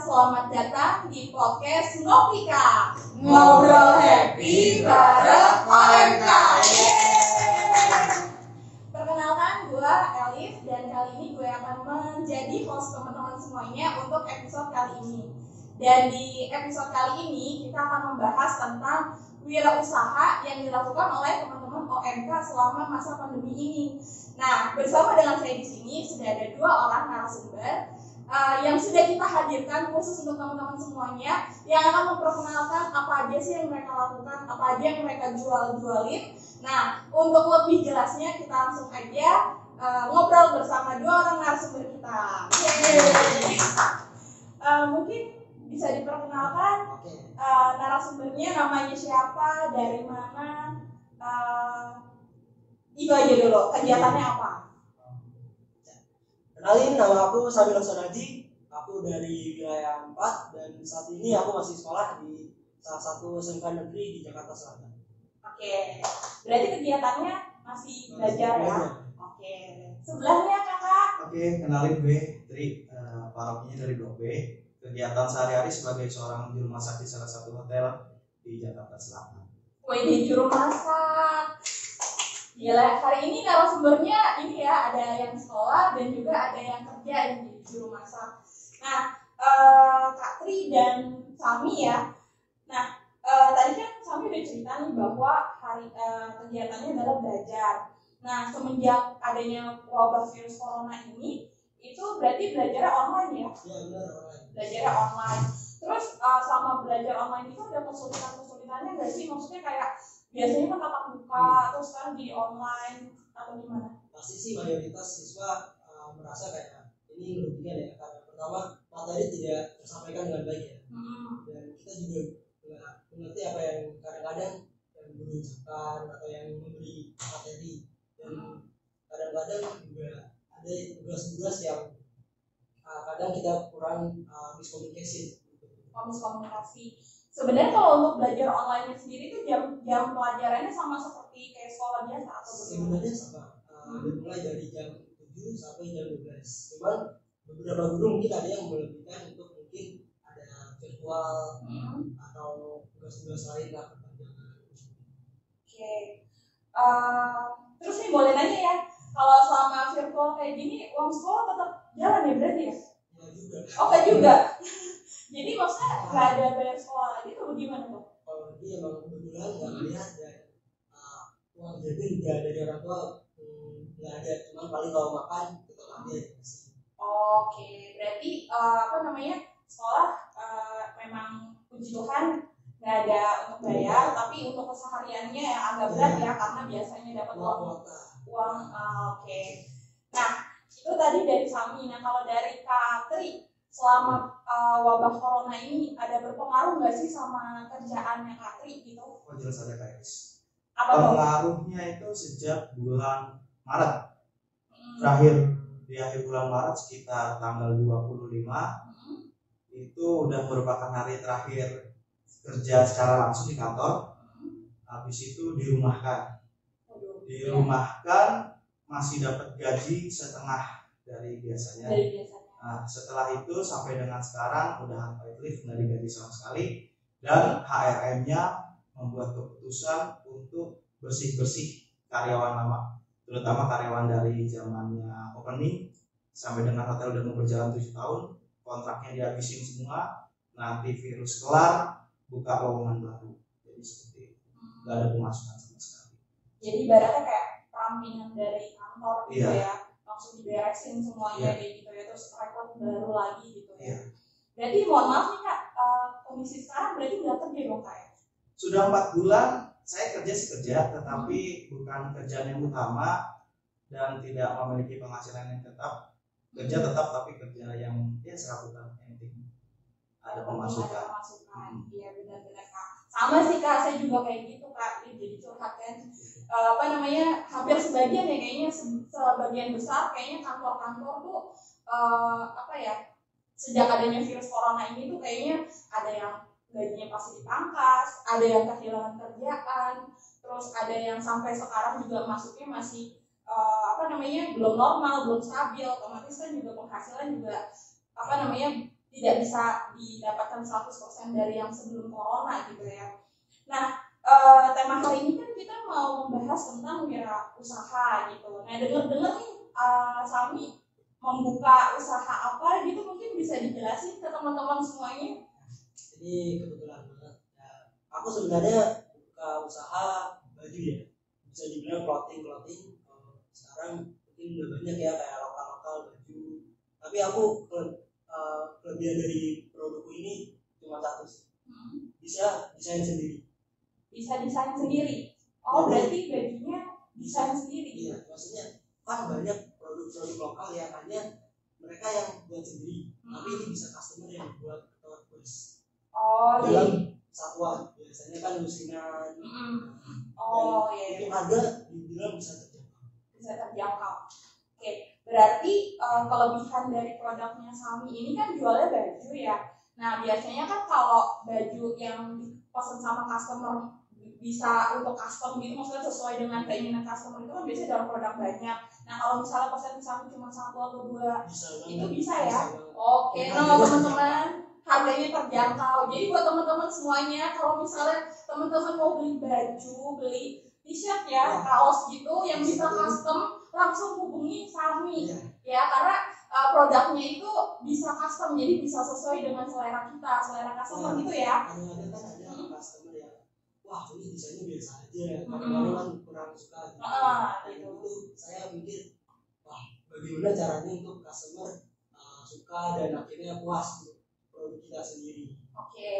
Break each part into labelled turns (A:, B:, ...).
A: selamat datang di podcast Ngopika
B: Ngobrol happy bareng OMK.
A: Perkenalkan gue Elif dan kali ini gue akan menjadi host teman-teman semuanya untuk episode kali ini. Dan di episode kali ini kita akan membahas tentang wirausaha yang dilakukan oleh teman-teman OMK selama masa pandemi ini. Nah, bersama dengan saya di sini sudah ada dua orang narasumber uh, yang sudah kita hadirkan khusus untuk teman-teman semuanya yang akan memperkenalkan apa aja sih yang mereka lakukan, apa aja yang mereka jual-jualin. Nah, untuk lebih jelasnya kita langsung aja uh, ngobrol bersama dua orang narasumber kita. Yeay. Uh, mungkin bisa diperkenalkan uh, narasumbernya namanya siapa, dari mana, uh, itu aja dulu kegiatannya apa.
B: Kenalin nama aku Samir Sonaji. Aku dari wilayah 4 dan saat ini aku masih sekolah di salah satu SMK negeri di Jakarta Selatan.
A: Oke, berarti kegiatannya masih belajar ya? Oke, sebelahnya kakak.
C: Oke, kenalin gue Tri, eh, parokinya dari Blok B. Kegiatan sehari-hari sebagai seorang juru masak di salah satu hotel di Jakarta Selatan.
A: Kue di juru masak. Gila, hari ini narasumbernya ini ya, ada yang sekolah dan juga ada yang kerja yang di juru masak. Nah, eh, Kak Tri dan Sami ya. Nah, eh, tadi kan Sami udah cerita nih bahwa hari eh, kegiatannya adalah belajar. Nah, semenjak adanya wabah virus corona ini, itu berarti online ya?
B: Ya benar online.
A: belajarnya online. Terus uh, selama belajar online itu ada kesulitan-kesulitannya nggak sih? Maksudnya kayak biasanya kan tatap muka, terus sekarang di online atau gimana?
B: Pasti sih mayoritas siswa uh, merasa kayak ini merugikan ya karena pertama materi tidak tersampaikan dengan baik ya
A: Hmm.
B: dan kita juga nggak mengerti apa yang kadang-kadang yang guru ucapkan atau yang memberi materi dan kadang-kadang juga ada tugas-tugas yang uh, kadang kita kurang uh, miscommunication
A: Komis komunikasi. Sebenarnya kalau untuk belajar online sendiri itu jam jam pelajarannya sama seperti kayak sekolah biasa atau bagaimana?
B: sebenarnya sama uh, dimulai dari jam 7 sampai jam 12 cuman beberapa guru mungkin ada yang melebihkan untuk mungkin ada virtual
A: Hmm.
B: atau tugas-tugas lain lah
A: Oke. Eh, terus nih boleh nanya ya, kalau selama virtual kayak gini, uang sekolah tetap jalan ya berarti ya?
B: ya juga
A: Oh juga. Jadi maksudnya nggak ada bayar sekolah lagi tuh gimana tuh?
B: kalau dia emang kebetulan nggak melihat dan uh, uang jajan juga dari orang tua hmm, nggak ada cuman paling kalau makan tetap ada ya
A: Oke, berarti eh, apa namanya sekolah eh, memang puji Tuhan nggak ada untuk bayar, tapi untuk kesehariannya yang agak berat ya karena biasanya dapat
B: uang
A: uang
B: kuota
A: uang. eh, Oke. Nah itu tadi dari Sami. Nah kalau dari Katri selama eh, wabah corona ini ada berpengaruh nggak sih sama kerjaannya Katri gitu?
C: Oh jelas ada guys.
A: Apa?
C: Pengaruhnya itu sejak bulan Maret.
A: Hmm,
C: Terakhir di akhir bulan Maret sekitar tanggal 25
A: hmm,
C: itu udah merupakan hari terakhir kerja secara langsung di kantor.
A: hmm.
C: Habis itu dirumahkan.
A: Waduh.
C: Dirumahkan masih dapat gaji setengah dari biasanya.
A: Dari biasanya.
C: Nah, setelah itu sampai dengan sekarang udah unpaid leave nggak digaji sama sekali dan HRM-nya membuat keputusan untuk bersih-bersih karyawan lama, terutama karyawan dari zamannya opening sampai dengan hotel udah mau berjalan 7 tahun, kontraknya dihabisin semua, nanti virus kelar, buka lowongan baru. Jadi seperti itu, nggak ada pemasukan sama sekali.
A: Jadi ibaratnya kayak perampingan dari kantor gitu
C: Iya.
A: ya, langsung diberesin semuanya
C: Iya.
A: kayak gitu ya, terus rekrut baru lagi gitu ya.
C: Iya.
A: Berarti mohon maaf nih kak, eh, kondisi sekarang berarti nggak kerja dong kak ya?
C: Sudah empat bulan saya kerja sih kerja, tetapi bukan kerjaan yang utama dan tidak memiliki penghasilan yang tetap. Kerja tetap tapi kerja yang ya serabutan yang penting ada pemasukan.
A: Ada pemasukan,
C: Hmm.
A: iya benar-benar kak. Sama sih kak, saya juga kayak gitu kak, jadi curhat kan. Eh, apa namanya, hampir sebagian ya kayaknya se- sebagian besar kayaknya kantor-kantor tuh eh, apa ya, sejak adanya virus corona ini tuh kayaknya ada yang gajinya pasti dipangkas, ada yang kehilangan kerjaan, terus ada yang sampai sekarang juga masuknya masih eh, apa namanya belum normal, belum stabil, otomatis kan juga penghasilan juga apa namanya tidak bisa didapatkan 100% dari yang sebelum corona gitu ya. Nah, eh, tema hari ini kan kita mau membahas tentang wira usaha gitu. Nah, dengar-dengar nih eh, Sami membuka usaha apa gitu mungkin bisa dijelasin ke teman-teman semuanya.
B: Jadi kebetulan banget. Ya, aku sebenarnya buka usaha baju ya. Bisa dibilang clothing clothing. Kalau sekarang mungkin udah banyak ya kayak lokal lokal baju. Tapi aku ke- eh, kelebihan dari produkku ini cuma satu sih.
A: Hmm.
B: Bisa desain sendiri.
A: Bisa desain sendiri. Oh, berarti bajunya desain sendiri.
B: Iya, maksudnya kan banyak produk-produk lokal yang hanya mereka yang buat sendiri. Tapi ini bisa customer yang buat atau.
A: Oh,
B: dalam satuan biasanya kan lusinan
A: Mm-mm. Oh, iya,
B: itu
A: iya.
B: ada dibilang bisa terjangkau
A: bisa terjangkau. Oke, berarti eh, kelebihan dari produknya Sami ini kan jualnya baju ya. Nah, biasanya kan kalau baju yang dipesan sama customer bisa untuk custom gitu, maksudnya sesuai dengan keinginan customer itu kan biasanya dalam produk banyak. Nah, kalau misalnya pesan Sami cuma satu atau dua,
B: bisa
A: Itu bisa ya? Oke,
B: Ya,
A: nah teman-teman harganya terjangkau. Jadi buat teman-teman semuanya, kalau misalnya teman-teman mau beli baju, beli t-shirt ya,
B: Ya.
A: kaos gitu yang bisa custom, langsung hubungi Sami
B: Iya.
A: ya karena uh, produknya itu bisa custom, jadi bisa sesuai dengan selera kita, selera customer
B: Ya.
A: gitu ya.
B: kadang-kadang kan ada customer yang wah ini desainnya biasa aja
A: Hmm.
B: kadang-kadang kan kurang suka gitu.
A: Ah, gitu.
B: itu saya mikir wah bagaimana caranya untuk customer uh, suka dan akhirnya puas untuk produk kita sendiri
A: Oke.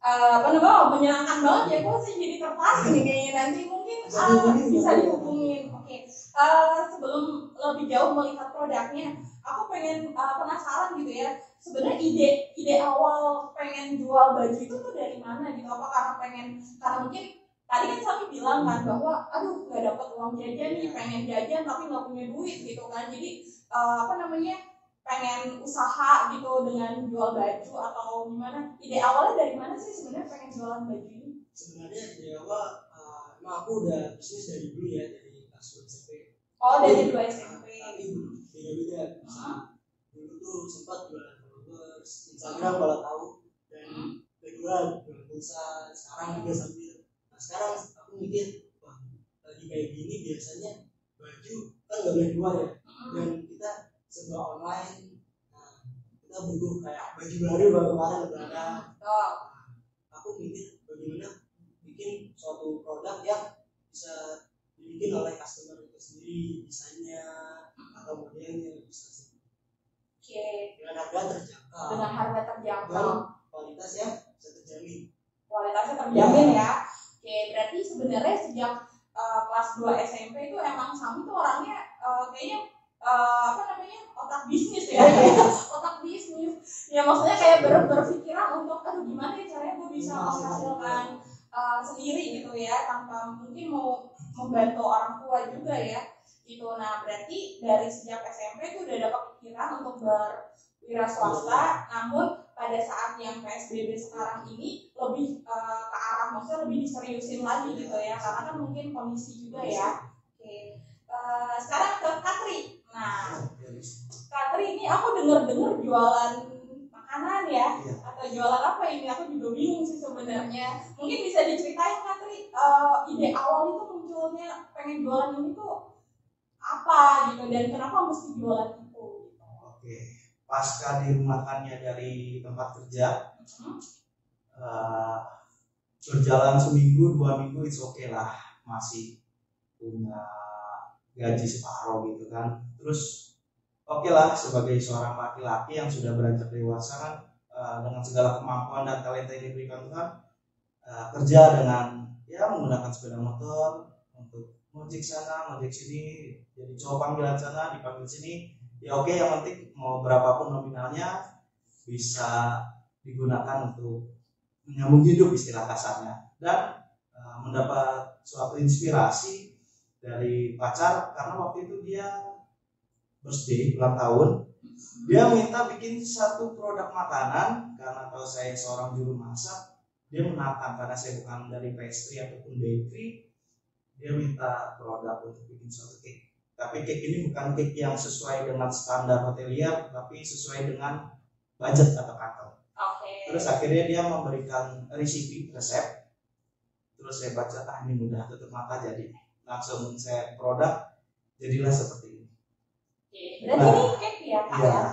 A: Eh, apa namanya menyenangkan banget ya, kok saya jadi tertarik nih kayaknya nanti mungkin
B: dihubungin,
A: bisa dihubungin. Oke. Eh, sebelum lebih jauh melihat produknya, aku pengen eh, penasaran gitu ya. Sebenarnya ide ide awal pengen jual baju itu tuh dari mana gitu? Apa karena pengen karena mungkin tadi kan Sami bilang kan bahwa aduh nggak dapat uang jajan nih pengen jajan tapi nggak punya duit gitu kan jadi eh, apa namanya pengen usaha gitu dengan jual baju atau gimana ide awalnya dari mana sih sebenarnya pengen jualan baju ini
B: sebenarnya di awal uh, emang aku udah bisnis dari dulu ya dari kelas SMP
A: oh dari dua SMP
B: tapi beda-beda bisa dulu tuh sempat jualan followers Instagram kalau tahu dan kedua jualan pulsa sekarang juga sambil. Nah sekarang aku mikir wah lagi kayak gini biasanya baju kan nggak boleh keluar ya. Dan kita serba online nah kita butuh kayak baju baru baru kemarin lebaran
A: Oh,
B: aku mikir bagaimana bikin suatu produk yang bisa dibikin oleh customer itu sendiri desainnya modelnya bisa sih.
A: oke.
B: Dengan harga terjangkau.
A: Dengan harga terjangkau.
B: Dan kualitas yang bisa terjamin.
A: Kualitasnya terjamin ya. Oke berarti sebenarnya sejak eh, kelas 2 SMP itu emang Sami tuh orangnya eh, kayaknya eh, apa namanya otak bisnis ya. Otak bisnis. Ya maksudnya kayak ber berpikiran untuk aduh gimana ya caranya gue bisa menghasilkan eh, sendiri gitu ya tanpa mungkin mau membantu orang tua juga ya gitu. Nah berarti dari sejak SMP itu udah ada kepikiran untuk berwira swasta namun pada saat yang PSBB sekarang ini lebih eh, ke arah maksudnya lebih diseriusin lagi gitu ya. Karena kan mungkin kondisi juga ya. Oke. Eh, sekarang ke Katri. Nah Katri ini aku denger-denger jualan makanan ya.
C: Iya.
A: atau jualan apa ini? Aku juga bingung sih sebenarnya. Mungkin bisa diceritain Katri. Eh, ide awal itu munculnya pengen jualan ini tuh apa gitu dan kenapa mesti jualan itu gitu.
C: Oke, pasca dirumahkannya dari tempat kerja,
A: Hmm.
C: eh, berjalan seminggu dua minggu itu oke lah, masih punya gaji separuh gitu kan. Terus oke lah sebagai seorang laki-laki yang sudah beranjak dewasa kan eh, dengan segala kemampuan dan talenta yang diberikan Tuhan eh, kerja dengan ya menggunakan sepeda motor ngojek sana, ngojek sini, jadi cowok panggilan sana, dipanggil sini, ya oke yang penting mau berapapun nominalnya bisa digunakan untuk menyambung hidup istilah kasarnya. Dan eh, mendapat suatu inspirasi dari pacar karena waktu itu dia birthday ulang tahun. Dia minta bikin satu produk makanan karena tahu saya seorang juru masak dia menantang karena saya bukan dari pastry ataupun bakery dia minta produk untuk bikin suatu cake tapi cake ini bukan cake yang sesuai dengan standar hotelier tapi sesuai dengan budget atau kantong
A: Oke.
C: terus akhirnya dia memberikan resipi resep terus saya baca ah ini mudah tutup mata jadi langsung saya produk jadilah seperti ini
A: Oke, Berarti
C: Nah.
A: ini cake ya kak
C: Iya.
A: ya?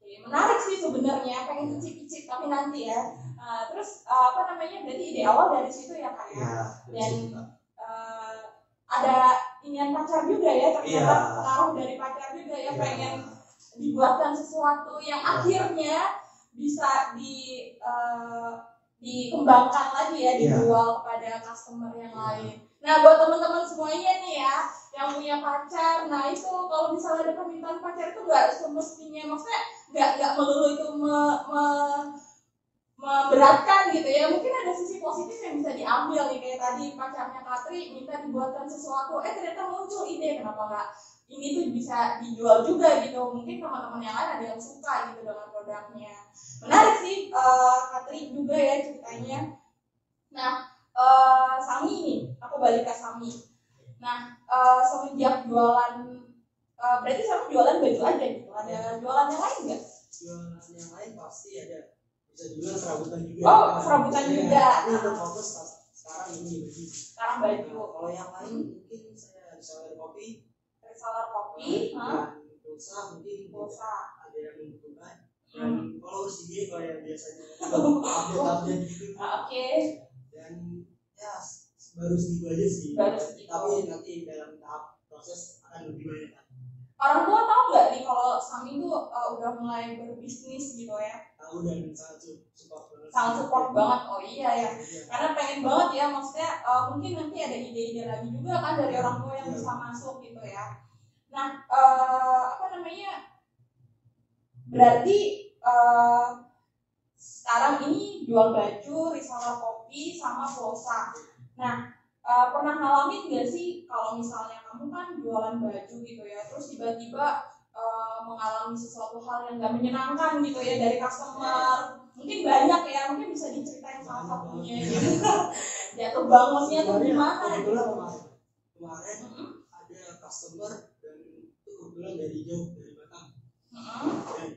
A: Oke, menarik sih sebenarnya pengen cicip-cicip tapi nanti ya. Uh, terus uh, apa namanya? Berarti ide awal dari situ ya kak ya?
C: ya
A: Dan- ada inian pacar juga ya ternyata
C: Iya.
A: pengaruh dari pacar juga ya
C: Iya.
A: pengen dibuatkan sesuatu yang
C: Iya.
A: akhirnya bisa di uh, dikembangkan lagi ya
C: Iya.
A: dijual kepada customer yang lain. Nah buat teman-teman semuanya nih ya yang punya pacar, nah itu kalau misalnya ada permintaan pacar itu nggak semestinya maksudnya nggak nggak melulu itu me- me- memberatkan gitu ya. Mungkin ada sisi positif yang bisa diambil nih kayak tadi pacarnya Katri minta dibuatkan sesuatu. Eh ternyata muncul ide kenapa nggak ini tuh bisa dijual juga gitu. Mungkin teman-teman yang lain ada yang suka gitu dengan produknya. Menarik sih eh, Katri juga ya ceritanya. Nah eh, Sami nih aku balik ke Sami. Nah eh, semenjak jualan eh, berarti Sami jualan baju aja gitu? Ada jualan yang lain nggak?
B: Jualan yang lain pasti ada serabutan juga.
A: Oh, serabutan
B: Iya,
A: juga.
B: tapi untuk fokus pas- sekarang ini
A: sekarang baju.
B: Nah, kalau yang lain mungkin saya dari kopi.
A: Reseller kopi? Hah?
B: dan pulsa mungkin
A: pulsa.
B: Ada yang membutuhkan
A: Hmm.
B: followers IG kalau yang biasanya. Update update gitu.
A: Oke.
B: Dan ya baru segitu aja sih.
A: Baru segitu.
B: tapi nanti dalam tahap proses akan lebih banyak
A: orang tua tahu nggak nih kalau Sami tuh uh, udah mulai berbisnis gitu ya?
B: Tahu dan sangat su- support banget.
A: Sangat support banget. Oh iya ya.
B: Iya.
A: karena pengen banget ya maksudnya uh, mungkin nanti ada ide-ide lagi juga kan dari orang tua yang bisa masuk gitu ya. Nah uh, apa namanya? Berarti uh, sekarang ini jual baju reseller kopi sama pulsa. Nah uh, pernah ngalamin nggak sih kalau misalnya kamu kan jualan baju gitu ya terus tiba-tiba uh, mengalami sesuatu hal yang nggak menyenangkan gitu ya dari customer? Mungkin banyak ya mungkin bisa diceritain salah satunya gitu. Jatuh bangunnya tuh gimana? gitu
B: kemarin
A: Mm-mm,
B: ada customer dan itu kebetulan dari jauh dari Batam. Dan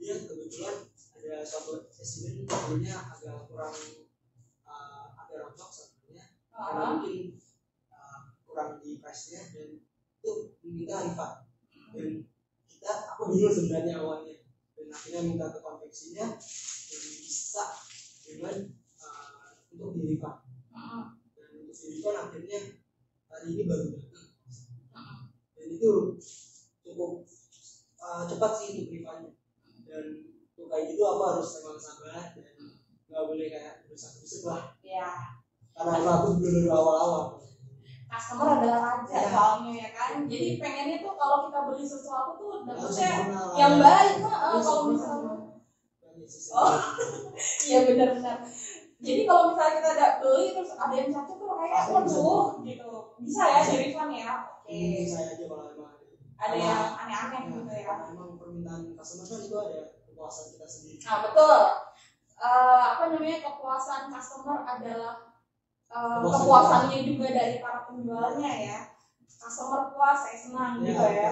B: dia kebetulan ada suatu spesimen mobilnya agak kurang mungkin uh, kurang di price nya dan itu minta refund. Dan kita aku bingung sebenarnya awalnya. Dan akhirnya minta ke konveksinya dan bisa dengan uh, untuk di refund.
A: Mm-mm,
B: dan untuk di refund akhirnya hari ini baru datang.
A: Mm-mm.
B: dan itu cukup uh, cepat sih untuk refundnya. Dan untuk kayak gitu aku harus memang sabar dan nggak boleh kayak berusaha besar lah.
A: Ya
B: karena aku baru awal-awal.
A: Customer adalah raja
B: Iya.
A: soalnya ya kan? Jadi pengennya tuh kalau kita beli sesuatu tuh dapetnya yang baik mah
B: Iya,
A: kalau misalnya. Oh. iya benar-benar jadi kalau misalnya kita ada beli terus ada yang cacat tuh kayak waduh gitu. Bisa ya di refund ya? Oke.
B: Ini saya aja kalau emang ada.
A: Yang aneh-aneh
B: Ya,
A: gitu ya.
B: karena emang permintaan customer kan itu ada kepuasan kita sendiri.
A: Nah betul. Eh, apa namanya kepuasan customer adalah eh,
B: Kepuasan
A: kepuasannya juga dari para penjualnya ya. Customer puas saya senang gitu ya.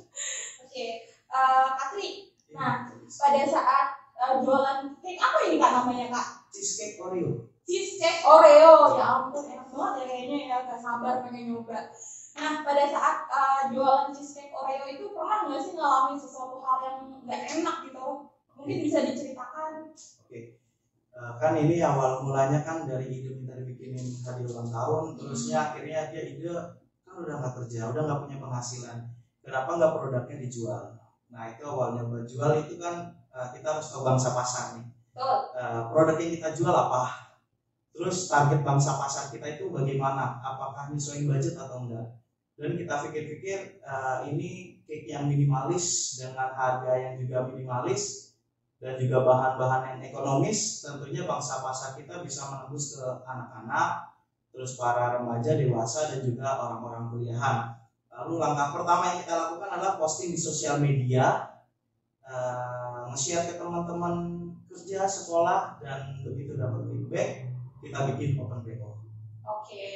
A: oke Eh, Katri nah pada saat eh, jualan cake apa ini kak namanya kak?
C: Cheesecake Oreo.
A: Cheesecake Oreo. Ya ampun enak banget ya kayaknya ya. Gak sabar pengen nyoba. Nah pada saat uh, jualan cheesecake Oreo itu pernah nggak sih ngalamin sesuatu hal yang nggak enak gitu? Mungkin bisa diceritakan.
C: Eh, kan ini awal mulanya kan dari ide minta dibikinin hadiah ulang tahun terusnya akhirnya dia ide kan udah nggak kerja udah nggak punya penghasilan kenapa nggak produknya dijual? Nah itu awalnya berjual itu kan eh, kita harus tahu bangsa pasar nih. Eh, produk yang kita jual apa? Terus target bangsa pasar kita itu bagaimana? Apakah nyesuaiin budget atau enggak? Dan kita pikir-pikir eh, ini cake yang minimalis dengan harga yang juga minimalis dan juga bahan-bahan yang ekonomis tentunya bangsa pasar kita bisa menembus ke anak-anak terus para remaja dewasa dan juga orang-orang kuliahan. Lalu langkah pertama yang kita lakukan adalah posting di sosial media eh, nge-share ke teman-teman kerja sekolah dan begitu dapat feedback kita bikin open PO.
A: Oke.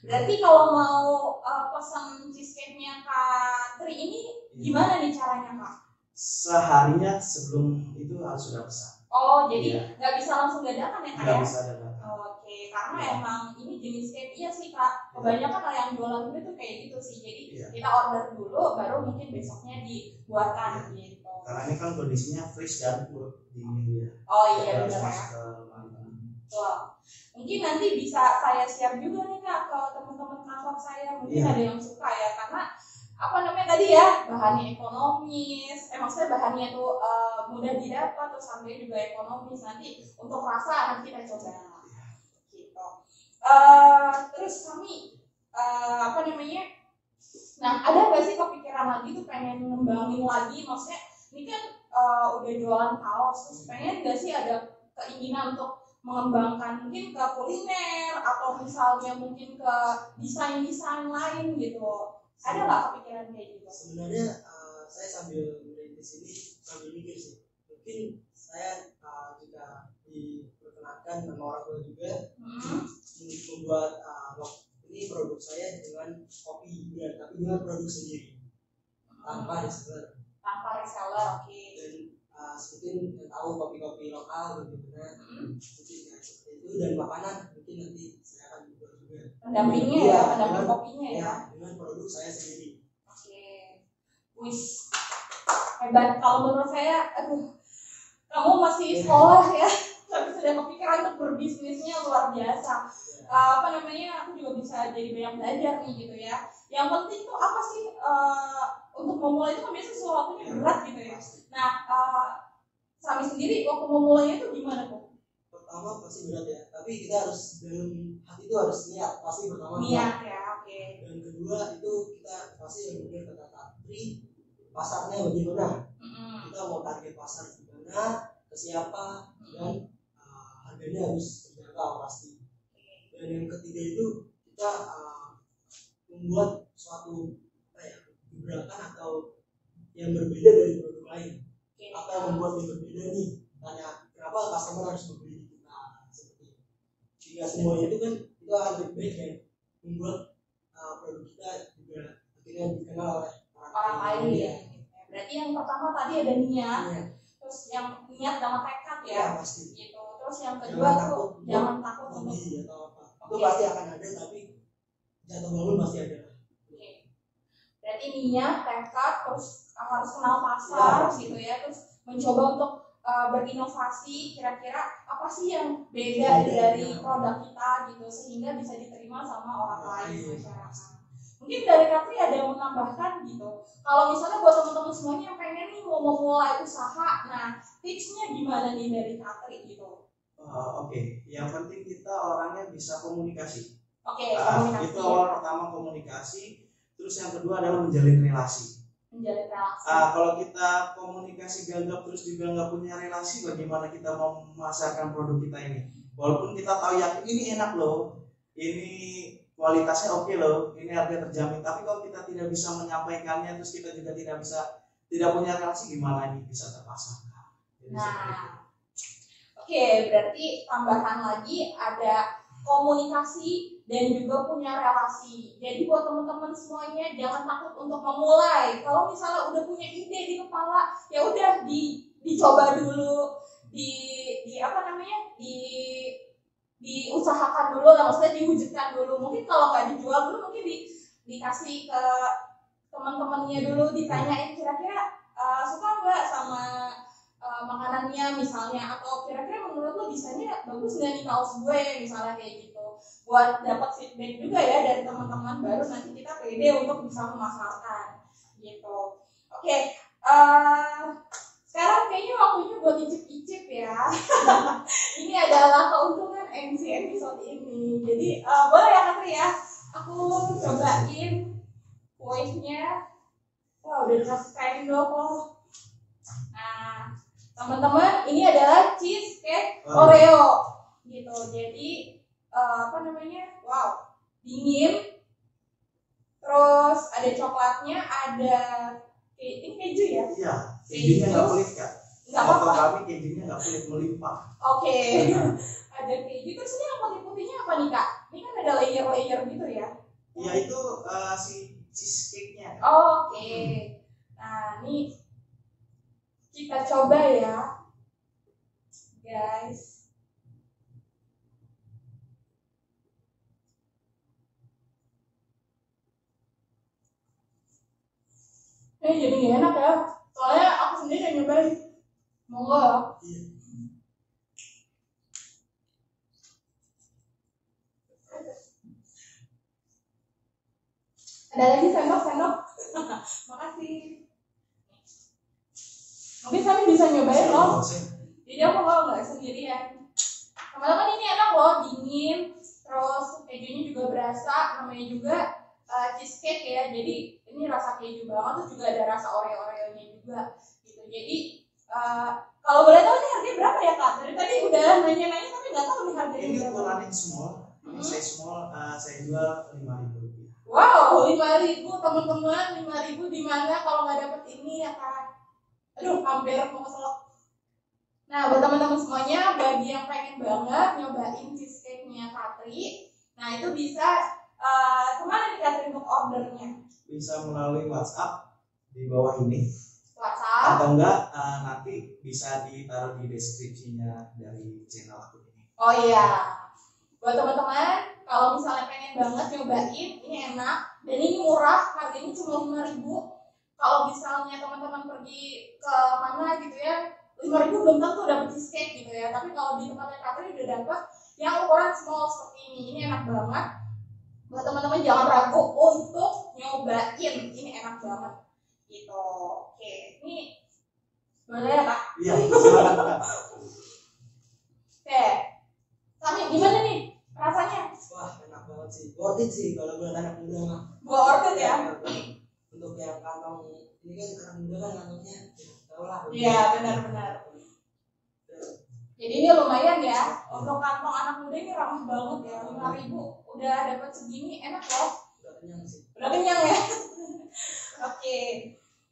A: Berarti kalau mau uh, pesan cheesecake-nya Kak Tri ini gimana nih caranya Kak
C: seharinya sebelum itu harus sudah pesan
A: Oh, jadi
C: Iya.
A: nggak bisa langsung dadakan ya kak
C: nggak
A: ya?
C: bisa dadakan
A: Oke, karena
C: Iya.
A: emang ini jenis cake iya sih kak. Kebanyakan kalau yang jualan gue tuh kayak gitu sih. Jadi
C: Iya.
A: kita order dulu, baru mungkin besoknya dibuatkan
C: Iya.
A: gitu.
C: karena ini kan kondisinya fresh dan buat dingin dia
A: Oh iya benar ya. Mungkin nanti bisa saya share juga nih kak ke teman-teman kantor saya. Mungkin
C: Iya.
A: ada yang suka ya karena apa namanya tadi ya bahannya ekonomis. Eh maksudnya bahannya tuh eh, mudah didapat terus harganya juga ekonomis. Nanti untuk rasa nanti kita coba. Gitu. Eh, terus kami eh, apa namanya? Nah ada nggak sih kepikiran lagi tuh pengen ngembangin lagi? Maksudnya ini kan eh, udah jualan kaos terus pengen nggak sih ada keinginan untuk mengembangkan mungkin ke kuliner atau misalnya mungkin ke desain-desain lain gitu ada nggak kepikiran kayak gitu?
B: Sebenarnya uh, saya sambil merintis ini sambil mikir sih. Mungkin saya uh, juga diperkenankan sama orang tua juga.
A: Hmm.
B: untuk membuat uh, ini produk saya dengan kopi juga tapi dengan produk sendiri. Tanpa reseller.
A: Tanpa reseller oke.
B: Dan uh, mungkin yang tahu kopi-kopi lokal bagaimana?
A: Hmm.
B: mungkin kayak seperti itu. Dan makanan mungkin nanti saya
A: pendampingnya
B: Iya,
A: ya pendamping
B: dengan-
A: kopinya ya?
B: ya dengan produk saya sendiri.
A: Oke. Wis. Hebat. Kalau menurut saya aduh kamu masih sekolah ya tapi sudah kepikiran untuk berbisnisnya luar biasa. Eh, apa namanya aku juga bisa jadi banyak belajar nih gitu ya. Yang penting tuh apa sih eh, untuk memulai itu kan biasanya sesuatunya berat gitu ya. Nah eh, Sami sendiri waktu memulainya itu gimana tuh
B: pertama pasti berat ya. Tapi kita harus dalam hati itu harus niat pasti pertama
A: niat ya oke.
B: Dan kedua itu kita pasti yang benar kata Tatri pasarnya bagaimana
A: Mm-mm.
B: kita mau target pasar gimana ke siapa dan uh, harganya harus terjangkau pasti. Dan yang ketiga itu kita uh, membuat suatu apa ya gebrakan atau yang berbeda dari produk lain. Apa yang membuat yang berbeda nih? Tanya kenapa customer harus membeli di kita seperti itu jika semuanya itu kan itu lebih baik dan membuat uh, produk kita juga akhirnya dikenal oleh
A: orang lain. ya. Berarti yang pertama tadi ada niat
B: Iya,
A: terus yang niat sama tekad ya.
B: Ya pasti.
A: Gitu. Terus yang kedua
B: Jangan
A: tuh
B: takut.
A: jangan takut untuk
B: atau apa. Itu
A: Oke.
B: pasti akan ada tapi jatuh bangun pasti ada.
A: Oke. Berarti niat, tekad, terus harus kenal pasar
B: Ya,
A: gitu ya, terus mencoba untuk uh, berinovasi kira-kira apa sih yang beda
B: Beda,
A: dari
B: ya.
A: produk kita gitu sehingga bisa diterima sama orang lain
B: Iya.
A: masyarakat. Mungkin dari Katri ada yang menambahkan gitu. Kalau misalnya buat teman-teman semuanya yang pengen nih mau memulai usaha, nah tipsnya gimana nih dari Katri gitu?
C: Uh, Oke, yang penting kita orangnya bisa komunikasi.
A: Oke,
C: Nah,
A: komunikasi
C: itu awal pertama komunikasi. Terus yang kedua adalah menjalin relasi.
A: Menjalin relasi.
C: Ah, kalau kita komunikasi gagap terus juga nggak punya relasi, bagaimana kita mau memasarkan produk kita ini? Walaupun kita tahu yakin ini enak loh, ini kualitasnya oke loh, ini harga terjamin. Tapi kalau kita tidak bisa menyampaikannya, terus kita juga tidak bisa tidak punya relasi, gimana ini bisa itu.
A: Nah, oke, berarti tambahan lagi ada komunikasi dan juga punya relasi. Jadi buat teman-teman semuanya jangan takut untuk memulai. Kalau misalnya udah punya ide di kepala, ya udah di dicoba dulu, di di apa namanya? di diusahakan dulu lah, maksudnya diwujudkan dulu. Mungkin kalau nggak dijual dulu, mungkin di, dikasih ke teman-temannya dulu, ditanyain kira-kira uh, suka nggak sama uh, makanannya misalnya atau kira-kira menurut lo desainnya bagus nggak nih kaos gue misalnya kayak gitu. Buat dapat feedback juga ya dari teman-teman baru nanti kita pede untuk bisa memasarkan gitu. Oke uh, sekarang kayaknya waktunya buat icip-icip ya. Ini adalah keuntungan MC episode ini. Jadi uh, boleh ya Katri ya? Aku cobain kuenya wah udah dikasih kain dong teman-teman, ini adalah cheesecake Oreo gitu. Jadi eh, apa namanya? Wow, dingin. Terus ada coklatnya, ada ini keju ya?
C: Iya, kejunya nggak pelit kak.
A: Enggak
C: Moto
A: apa-apa.
C: kami kejunya nggak pelit melimpah.
A: Oke. ada keju. Terus ini yang putih-putihnya apa nih kak? Ini kan ada layer-layer gitu ya?
C: Ya itu eh, si cheesecake-nya.
A: Oke. Nah, ini kita coba ya. Guys. Eh jadi gak enak ya. Soalnya aku sendiri yang nyobain. Monggo. Ada lagi sendok sendok. Makasih Mungkin kami bisa nyobain loh Jadi aku kalau nggak sendirian. Teman-teman ini enak loh, dingin, terus kejunya juga berasa, namanya juga uh, cheesecake ya. Jadi ini rasa keju banget, terus juga ada rasa oreo-oreonya juga. Gitu. Jadi uh, kalau boleh tahu ini harganya berapa ya kak? Dari tadi udah nanya-nanya tapi nggak tahu nih harganya
C: Ini
A: berapa.
C: ukuran small,
A: Mhm.
C: saya small, eh, saya jual lima ribu.
A: Wow, lima ribu teman-teman, lima ribu di mana kalau nggak dapet ini ya kak? Aduh, hampir mau keselak. Nah, buat teman-teman semuanya, bagi yang pengen banget nyobain cheesecake-nya Katri, nah itu bisa eh, ke mana nih Katri untuk ordernya?
C: Bisa melalui WhatsApp di bawah ini,
A: WhatsApp.
C: atau enggak eh, nanti bisa ditaruh di deskripsinya dari channel aku ini.
A: Oh iya, buat teman-teman, kalau misalnya pengen banget nyobain, ini enak dan ini murah, harganya cuma lima ribu. Kalau misalnya teman-teman pergi ke mana gitu ya, lima ribu belum tentu dapet cheesecake gitu ya. Tapi kalau di tempatnya Katri udah dapet yang ukuran small seperti ini, ini enak banget. Buat teman-teman jangan ragu untuk nyobain, ini enak banget. Gitu. Oke, ini boleh ya kak?
C: Iya.
A: Oke, Sami gimana nih rasanya?
B: Wah, enak banget sih. Worth it sih kalau buat anak muda mah.
A: Gua worth it ya?
B: Untuk yang kantong ini kan anak muda kan kantongnya ya, tau lah.
A: Iya, benar-benar. Jadi ini lumayan ya untuk kantong anak muda ini ramah banget ya lima ribu udah dapat segini enak loh
B: Udah kenyang sih.
A: udah kenyang ya. Oke.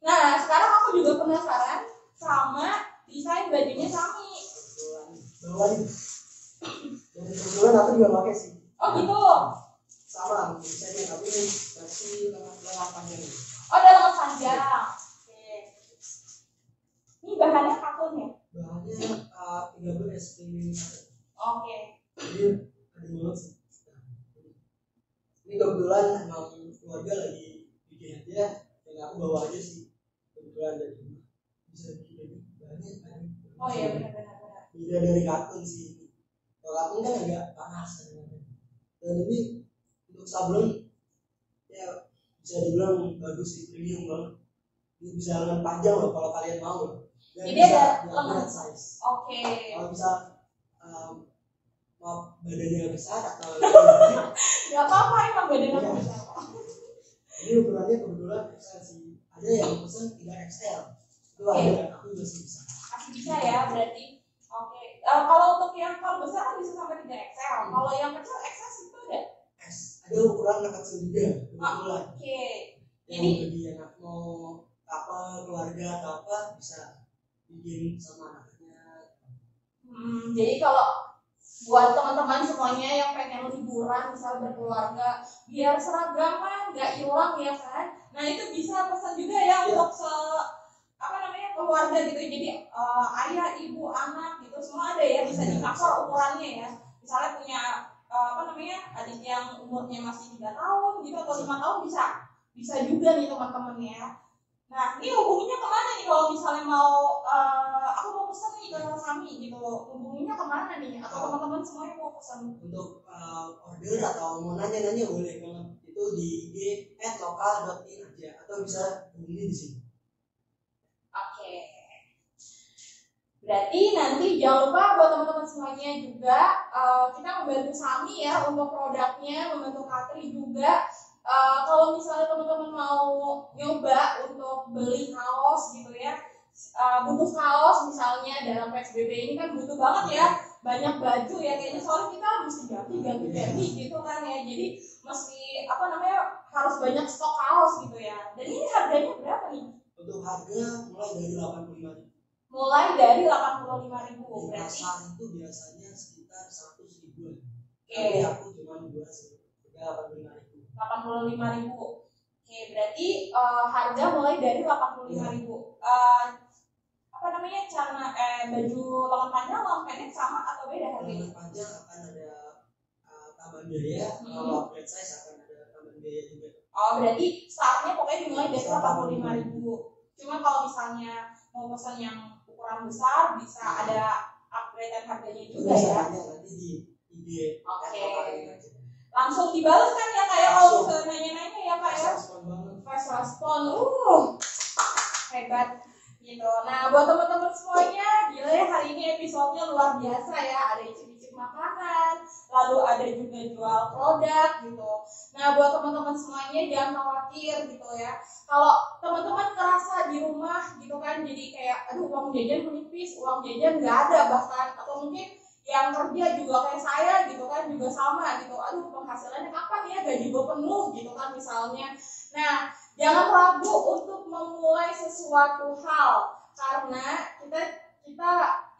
A: Nah sekarang aku juga penasaran sama desain bajunya Sami.
B: Kebetulan bawain. Dan kebetulan aku juga pakai sih.
A: Oh gitu.
B: Sama desainnya tapi ini versi lengan lengan panjang.
A: Oh ada lengan panjang. Oke. Ini bahannya katun ya.
B: Bahannya uh, 13 cleaning
A: Oke.
B: Jadi ada banget sih. Ini kebetulan emang keluarga lagi bikin aja, yang aku bawa aja sih. Kebetulan dari rumah bisa bikin aja. Bahannya ada.
A: Oh iya benar-benar. benar.
B: Beda dari kartun sih. Kalau kartun kan agak panas kadang-kadang. Dan ini untuk sablon ya bisa dibilang bagus sih, premium banget. Ini bisa lengan panjang loh kalau kalian mau. Dan
A: Jadi
B: bisa
A: ada
B: diambil
A: lengan.
B: size.
A: Oke.
B: Kalau bisa um, mau
A: apa-apa emang badan aku besar.
B: ini ukurannya kebetulan XL. Ada yang pesan 3 XL. Itu ada, aku masih bisa.
A: masih bisa ya berarti oke Eh, kalau untuk yang kalau besar kan bisa sampai 3 XL kalau yang kecil XS itu ada
B: S. Ada ukuran anak kecil juga. Kebetulan.
A: oke
B: Yang
A: Jadi-
B: bagi anak mau apa keluarga atau apa bisa bikin sama anaknya.
A: hmm, jadi kalau buat teman-teman semuanya yang pengen liburan misal berkeluarga biar seragaman nggak hilang ya kan nah itu bisa pesan juga ya
B: Iya.
A: untuk se apa namanya keluarga gitu jadi eh, ayah ibu anak gitu semua ada ya bisa
B: Ada.
A: ditakar ukurannya ya misalnya punya eh, apa namanya adik yang umurnya masih tiga tahun gitu atau lima tahun bisa bisa juga nih teman-teman ya nah ini hubunginya ke mana nih kalau misalnya mau eh, aku mau pesan nih ke gitu hubunginya ke mana nih atau teman-teman semuanya mau pesan
B: Untuk uh, order atau mau nanya-nanya boleh banget. Itu di IG @lokal.in aja atau bisa hubungi di sini.
A: Oke. Berarti nanti jangan lupa buat teman-teman semuanya juga eh, kita membantu Sami ya untuk produknya, membantu Katri juga. Eh, kalau misalnya teman-teman mau nyoba untuk beli kaos gitu ya, eh, butuh kaos misalnya dalam PSBB ini kan butuh banget ya. Banyak baju ya kayaknya. Soalnya kita mesti ganti ganti ganti gitu kan ya. Jadi mesti apa namanya harus banyak stok kaos gitu ya. Dan ini harganya berapa nih?
B: Untuk harga mulai dari 85
A: mulai dari 85.000 ribu.
B: Di
A: berarti
B: pasar itu biasanya sekitar 100 ribuan.
A: oke.
B: Tapi aku cuma dua sih. Harga 85 ribu.
A: 85.000 ribu. Oke berarti eh, harga mulai dari 85.000 ribu. Eh, apa namanya celana eh baju lengan panjang lengan pendek sama atau beda harganya?
B: lengan panjang akan ada uh, tambahan biaya
A: Hmm.
B: kalau upgrade size akan ada tambahan biaya juga
A: Oh berarti startnya pokoknya dimulai dari delapan puluh lima ribu. Cuma kalau misalnya mau pesan yang ukuran besar bisa ada upgrade dan harganya juga ya.
B: biasanya nanti di IG
A: Oke.
B: Aja.
A: Langsung dibalas kan ya kayak kalau
B: Langsung.
A: misalnya nanya-nanya ya kak ya.
B: respon banget
A: Fast respon, uh hebat gitu. Nah buat teman-teman semuanya, gila ya hari ini episodenya luar biasa ya. Ada icip-icip makanan, lalu ada juga jual produk gitu. Nah buat teman-teman semuanya jangan khawatir gitu ya. Kalau teman-teman ngerasa di rumah gitu kan, jadi kayak aduh uang jajan menipis, uang jajan nggak ada bahkan atau mungkin yang kerja juga kayak saya gitu kan juga sama gitu aduh penghasilannya kapan ya gaji gue penuh gitu kan misalnya nah jangan ragu untuk memulai sesuatu hal karena kita kita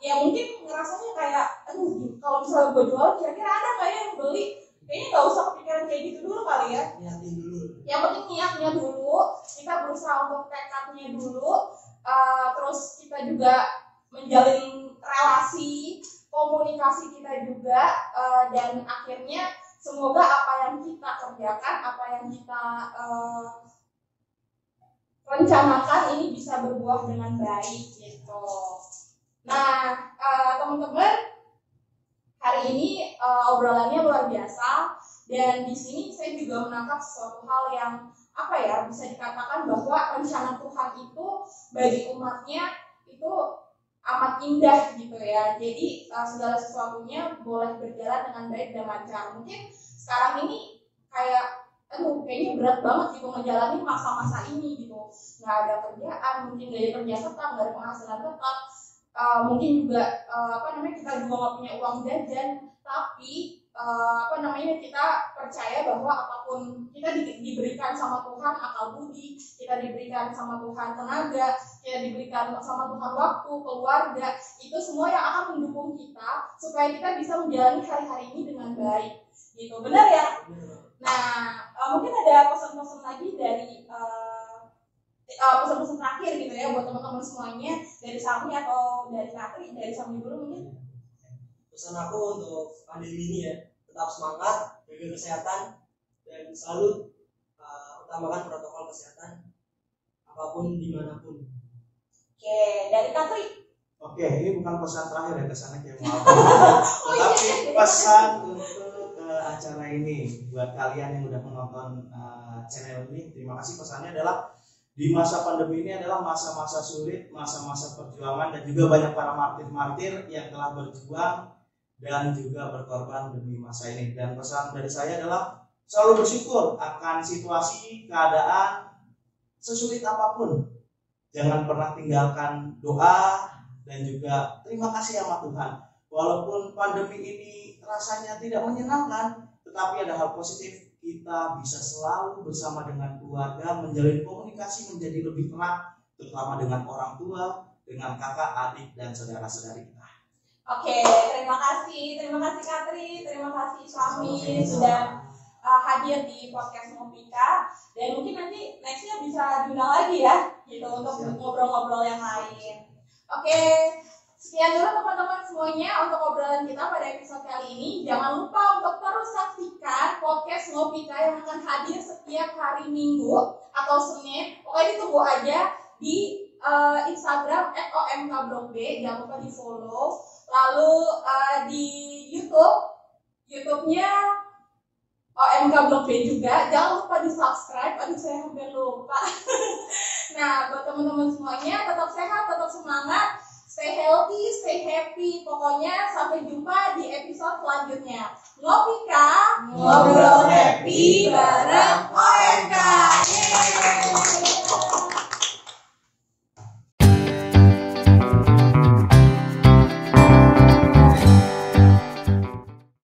A: ya mungkin ngerasanya kayak aduh kalau misalnya gue jual kira-kira ada nggak ya yang beli? Kayaknya nggak usah kepikiran kayak gitu dulu kali ya.
B: Niatin dulu.
A: Yang penting niatnya dulu kita berusaha untuk tekadnya dulu eh, terus kita juga menjalin relasi komunikasi kita juga eh, dan akhirnya semoga apa yang kita kerjakan apa yang kita eh, rencanakan ini bisa berbuah dengan baik gitu. Nah eh, teman-teman hari ini eh, obrolannya luar biasa. Dan di sini saya juga menangkap sesuatu hal yang apa ya bisa dikatakan bahwa rencana Tuhan itu bagi umatnya itu amat indah gitu ya. Jadi uh, segala sesuatunya boleh berjalan dengan baik dan lancar. Mungkin sekarang ini kayak aduh kayaknya berat banget gitu ngejalanin masa-masa ini gitu. Nggak ada kerjaan mungkin gaya kerja tetap nggak ada penghasilan tetap. Uh, mungkin juga uh, apa namanya kita juga nggak punya uang jajan. Tapi uh, apa namanya kita percaya bahwa apa pun kita di- diberikan sama Tuhan akal budi kita diberikan sama Tuhan tenaga kita diberikan sama Tuhan waktu keluarga itu semua yang akan mendukung kita supaya kita bisa menjalani hari-hari ini dengan baik. Gitu. Benar ya?
B: Bener.
A: Nah, eh, mungkin ada pesan-pesan lagi dari eh, eh, pesan-pesan terakhir gitu ya buat teman-teman semuanya dari Sami atau dari Katri, dari Sami dulu mungkin.
B: pesan aku untuk pandemi ini ya tetap semangat jaga kesehatan dan selalu uh, utamakan protokol kesehatan apa pun di mana pun
A: Oke, dari Katri.
C: Oke, ini bukan pesan terakhir ya kesannya kayak maaf.
A: Oh, iya,
C: Tetapi
A: iya.
C: pesan acara ini buat kalian yang udah menonton eh, channel ini, terima kasih pesannya adalah di masa pandemi ini adalah masa-masa sulit, masa-masa perjuangan dan juga banyak para martir-martir yang telah berjuang dan juga berkorban demi masa ini. Dan pesan dari saya adalah selalu bersyukur akan situasi, keadaan sesulit apa pun. Jangan pernah tinggalkan doa dan juga terima kasih sama Tuhan. Walaupun pandemi ini rasanya tidak menyenangkan, tetapi ada hal positif. Kita bisa selalu bersama dengan keluarga, menjalin komunikasi menjadi lebih erat, terutama dengan orang tua, dengan kakak, adik, dan saudara-saudari kita.
A: Oke, terima kasih, terima kasih Katri, terima kasih Sami sudah uh, hadir di podcast Ngopika dan mungkin nanti nextnya bisa diundang lagi ya gitu untuk
C: Siap.
A: ngobrol-ngobrol yang lain. Oke, sekian dulu teman-teman semuanya untuk obrolan kita pada episode kali ini. Jangan lupa untuk terus saksikan podcast Ngopika yang akan hadir setiap hari Minggu atau Senin. Pokoknya ditunggu aja di uh, Instagram @omkblogb. Jangan lupa di follow. Lalu uh, di YouTube, YouTube-nya OMK Blog B juga. Jangan lupa di subscribe. Aduh saya hampir lupa. nah buat teman-teman semuanya tetap sehat, tetap semangat, Stay healthy, stay happy. Pokoknya sampai jumpa di episode selanjutnya. Ngopika, ngobrol happy bareng OMK. Yeay.